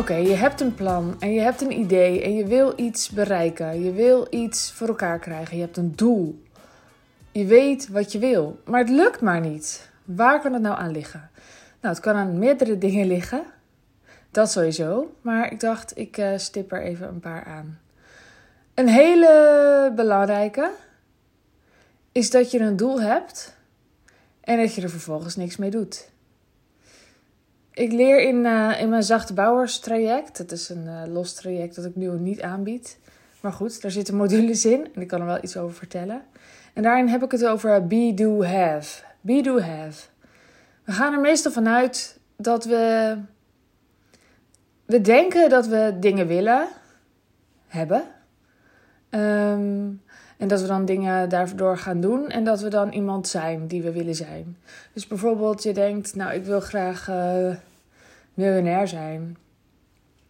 Oké, je hebt een plan en je hebt een idee en je wil iets bereiken. Je wil iets voor elkaar krijgen. Je hebt een doel. Je weet wat je wil, maar het lukt maar niet. Waar kan het nou aan liggen? Nou, het kan aan meerdere dingen liggen. Dat sowieso. Maar ik dacht, ik uh, stip er even een paar aan. Een hele belangrijke is dat je een doel hebt en dat je er vervolgens niks mee doet. Ik leer in, uh, in mijn traject. Dat is een uh, los traject dat ik nu niet aanbied. Maar goed, daar zitten modules in en ik kan er wel iets over vertellen. En daarin heb ik het over be, do, have. Be, do, have. We gaan er meestal vanuit dat we. We denken dat we dingen willen hebben. Um, en dat we dan dingen daardoor gaan doen en dat we dan iemand zijn die we willen zijn. Dus bijvoorbeeld, je denkt, nou, ik wil graag miljonair zijn.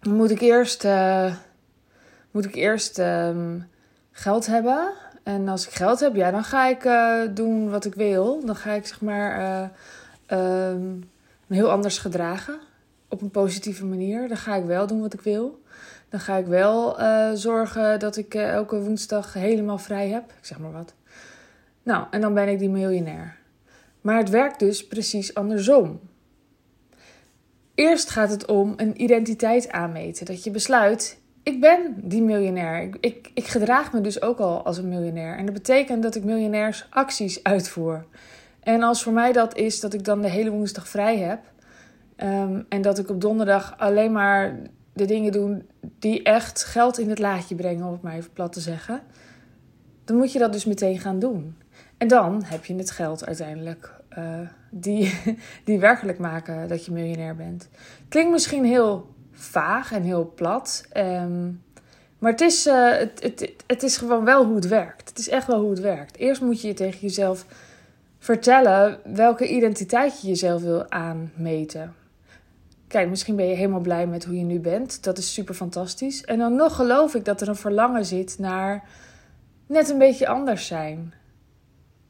Moet ik eerst, uh, moet ik eerst um, geld hebben. En als ik geld heb, ja, dan ga ik uh, doen wat ik wil. Dan ga ik zeg maar me heel anders gedragen. Op een positieve manier. Dan ga ik wel doen wat ik wil. Dan ga ik wel uh, zorgen dat ik uh, elke woensdag helemaal vrij heb. Ik zeg maar wat. Nou, en dan ben ik die miljonair. Maar het werkt dus precies andersom. Eerst gaat het om een identiteit aanmeten. Dat je besluit, ik ben die miljonair. Ik, ik, gedraag me dus ook al als een miljonair. En dat betekent dat ik miljonairs acties uitvoer. En als voor mij dat is dat ik dan de hele woensdag vrij heb. Um, en dat ik op donderdag alleen maar de dingen doen die echt geld in het laadje brengen, om het maar even plat te zeggen, dan moet je dat dus meteen gaan doen. En dan heb je het geld uiteindelijk uh, die, die werkelijk maken dat je miljonair bent. Klinkt misschien heel vaag en heel plat, um, maar het is, uh, het, het, het is gewoon wel hoe het werkt. Het is echt wel hoe het werkt. Eerst moet je je tegen jezelf vertellen welke identiteit je jezelf wil aanmeten. Kijk, misschien ben je helemaal blij met hoe je nu bent. Dat is super fantastisch. En dan nog geloof ik dat er een verlangen zit naar net een beetje anders zijn.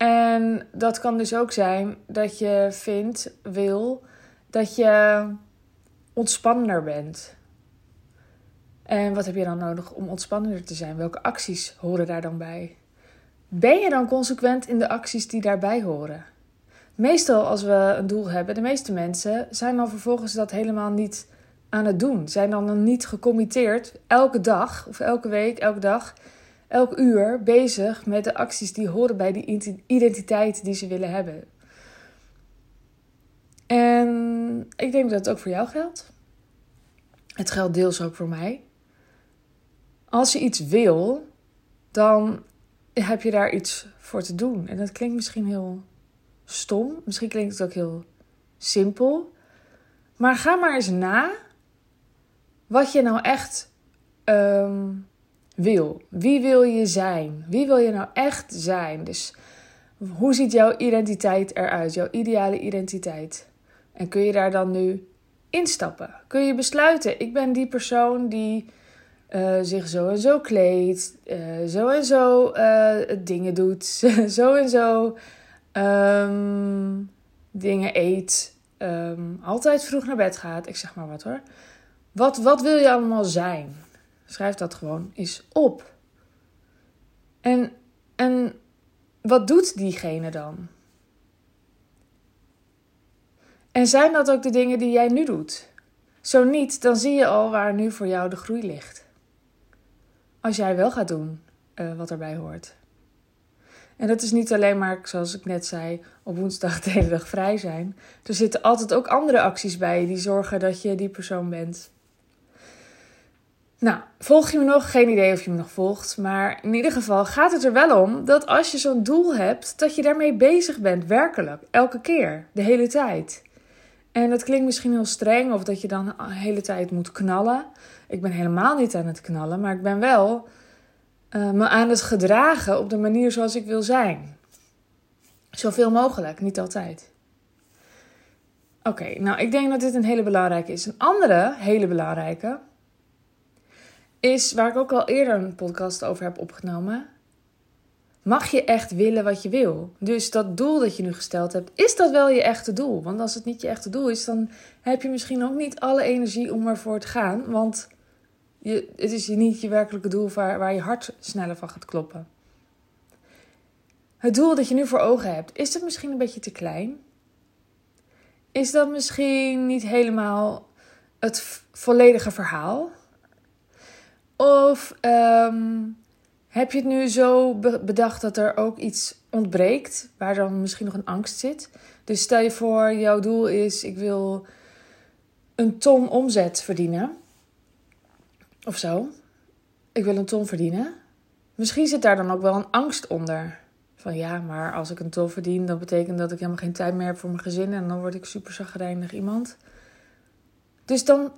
En dat kan dus ook zijn dat je vindt, wil, dat je ontspannender bent. En wat heb je dan nodig om ontspannender te zijn? Welke acties horen daar dan bij? Ben je dan consequent in de acties die daarbij horen? meestal als we een doel hebben, de meeste mensen zijn dan vervolgens dat helemaal niet aan het doen. Zijn dan niet gecommitteerd elke dag of elke week, elke dag, elk uur bezig met de acties die horen bij die identiteit die ze willen hebben. En ik denk dat het ook voor jou geldt. Het geldt deels ook voor mij. Als je iets wil, dan heb je daar iets voor te doen. En dat klinkt misschien heel stom. Misschien klinkt het ook heel simpel. Maar ga maar eens na wat je nou echt um, wil. Wie wil je zijn? Wie wil je nou echt zijn? Dus hoe ziet jouw identiteit eruit? Jouw ideale identiteit. En kun je daar dan nu instappen? Kun je besluiten, ik ben die persoon die uh, zich zo en zo kleedt, uh, zo en zo uh, dingen doet, zo en zo um, dingen eet, um, altijd vroeg naar bed gaat. Ik zeg maar wat hoor. Wat, wat wil je allemaal zijn? Schrijf dat gewoon eens op. En, en wat doet diegene dan? En zijn dat ook de dingen die jij nu doet? Zo niet, dan zie je al waar nu voor jou de groei ligt. Als jij wel gaat doen uh, wat erbij hoort. En dat is niet alleen maar, zoals ik net zei, op woensdag de hele dag vrij zijn. Er zitten altijd ook andere acties bij die zorgen dat je die persoon bent. Nou, volg je me nog? Geen idee of je me nog volgt. Maar in ieder geval gaat het er wel om dat als je zo'n doel hebt, dat je daarmee bezig bent, werkelijk. Elke keer, de hele tijd. En dat klinkt misschien heel streng of dat je dan de hele tijd moet knallen. Ik ben helemaal niet aan het knallen, maar ik ben wel uh, me aan het gedragen op de manier zoals ik wil zijn. Zoveel mogelijk, niet altijd. Oké, nou ik denk dat dit een hele belangrijke is. Een andere hele belangrijke is waar ik ook al eerder een podcast over heb opgenomen. mag je echt willen wat je wil. Dus dat doel dat je nu gesteld hebt, is dat wel je echte doel? Want als het niet je echte doel is, dan heb je misschien ook niet alle energie om ervoor te gaan. Want je, het is niet je werkelijke doel waar, waar je hart sneller van gaat kloppen. Het doel dat je nu voor ogen hebt, is dat misschien een beetje te klein? Is dat misschien niet helemaal het volledige verhaal? Of ehm, heb je het nu zo bedacht dat er ook iets ontbreekt, waar dan misschien nog een angst zit? Dus stel je voor, jouw doel is: ik wil een ton omzet verdienen. Of zo. Ik wil een ton verdienen. Misschien zit daar dan ook wel een angst onder. Van ja, maar als ik een ton verdien, dan betekent dat ik helemaal geen tijd meer heb voor mijn gezin en dan word ik super zagrijnig iemand. Dus dan,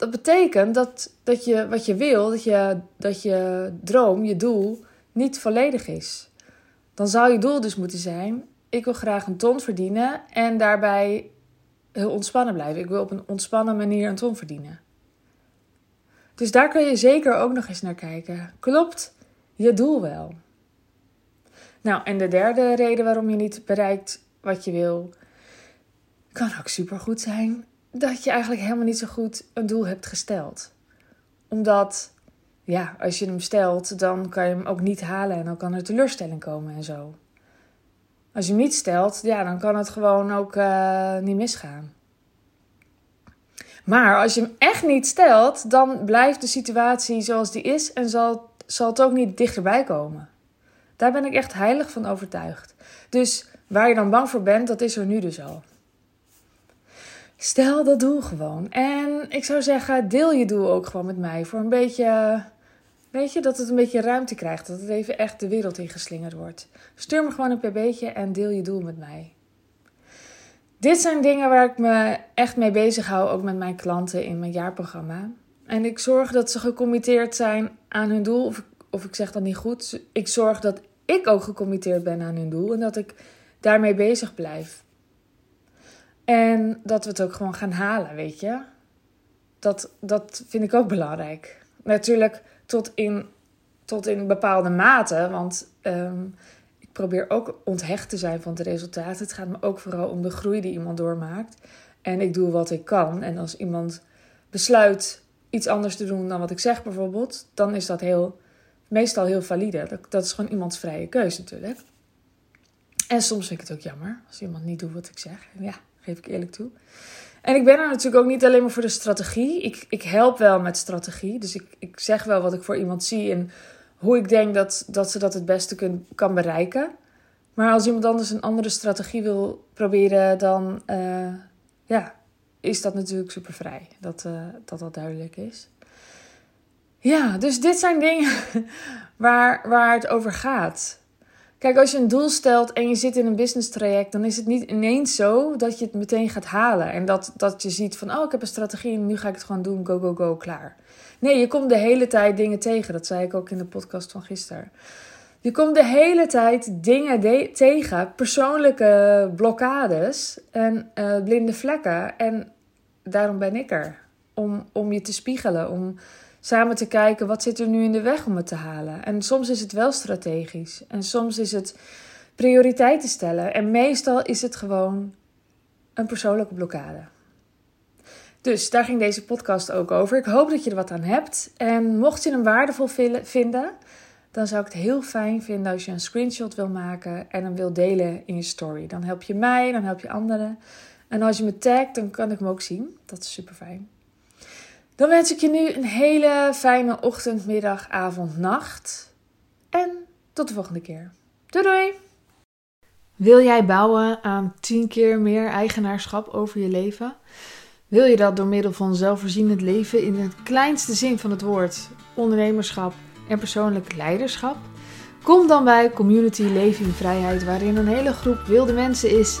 dat betekent dat, dat je wat je wil, dat je, dat je droom, je doel, niet volledig is. Dan zou je doel dus moeten zijn: ik wil graag een ton verdienen en daarbij heel ontspannen blijven. Ik wil op een ontspannen manier een ton verdienen. Dus daar kun je zeker ook nog eens naar kijken. Klopt je doel wel? Nou, en de derde reden waarom je niet bereikt wat je wil, kan ook supergoed zijn dat je eigenlijk helemaal niet zo goed een doel hebt gesteld. Omdat, ja, als je hem stelt, dan kan je hem ook niet halen en dan kan er teleurstelling komen en zo. Als je hem niet stelt, ja, dan kan het gewoon ook uh, niet misgaan. Maar als je hem echt niet stelt, dan blijft de situatie zoals die is en zal, zal het ook niet dichterbij komen. Daar ben ik echt heilig van overtuigd. Dus waar je dan bang voor bent, dat is er nu dus al. Stel dat doel gewoon. En ik zou zeggen, deel je doel ook gewoon met mij. Voor een beetje, weet je, dat het een beetje ruimte krijgt. Dat het even echt de wereld ingeslingerd wordt. Stuur me gewoon een pb'tje en deel je doel met mij. Dit zijn dingen waar ik me echt mee bezig hou, ook met mijn klanten in mijn jaarprogramma. En ik zorg dat ze gecommitteerd zijn aan hun doel. Of, of ik zeg dat niet goed. Ik zorg dat ik ook gecommitteerd ben aan hun doel en dat ik daarmee bezig blijf. En dat we het ook gewoon gaan halen, weet je. Dat, dat vind ik ook belangrijk. Natuurlijk tot in, tot in bepaalde mate, want ehm, ik probeer ook onthecht te zijn van het resultaat. Het gaat me ook vooral om de groei die iemand doormaakt. En ik doe wat ik kan. En als iemand besluit iets anders te doen dan wat ik zeg bijvoorbeeld, dan is dat heel meestal heel valide. Dat, dat is gewoon iemands vrije keuze natuurlijk. En soms vind ik het ook jammer als iemand niet doet wat ik zeg. Ja, geef ik eerlijk toe. En ik ben er natuurlijk ook niet alleen maar voor de strategie. Ik, ik help wel met strategie. Dus ik, ik zeg wel wat ik voor iemand zie en hoe ik denk dat, dat ze dat het beste kan bereiken. Maar als iemand anders een andere strategie wil proberen, dan uh, ja, is dat natuurlijk super vrij. Dat, uh, dat dat duidelijk is. Ja, dus dit zijn dingen waar, waar het over gaat. Kijk, als je een doel stelt en je zit in een business traject, dan is het niet ineens zo dat je het meteen gaat halen. En dat, dat je ziet van, oh, ik heb een strategie en nu ga ik het gewoon doen, go, go, go, klaar. Nee, je komt de hele tijd dingen tegen. Dat zei ik ook in de podcast van gisteren. Je komt de hele tijd dingen tegen, persoonlijke blokkades en uh, blinde vlekken. En daarom ben ik er. Om, om je te spiegelen, om samen te kijken wat zit er nu in de weg om het te halen. En soms is het wel strategisch en soms is het prioriteiten stellen. En meestal is het gewoon een persoonlijke blokkade. Dus daar ging deze podcast ook over. Ik hoop dat je er wat aan hebt. En mocht je hem waardevol vinden, dan zou ik het heel fijn vinden als je een screenshot wil maken en hem wil delen in je story. Dan help je mij, dan help je anderen. En als je me tagt, dan kan ik hem ook zien. Dat is super fijn. Dan wens ik je nu een hele fijne ochtend, middag, avond, nacht. En tot de volgende keer. Doei doei! Wil jij bouwen aan 10 keer meer eigenaarschap over je leven? Wil je dat door middel van zelfvoorzienend leven in het kleinste zin van het woord, ondernemerschap en persoonlijk leiderschap? Kom dan bij Community Leven in Vrijheid, waarin een hele groep wilde mensen is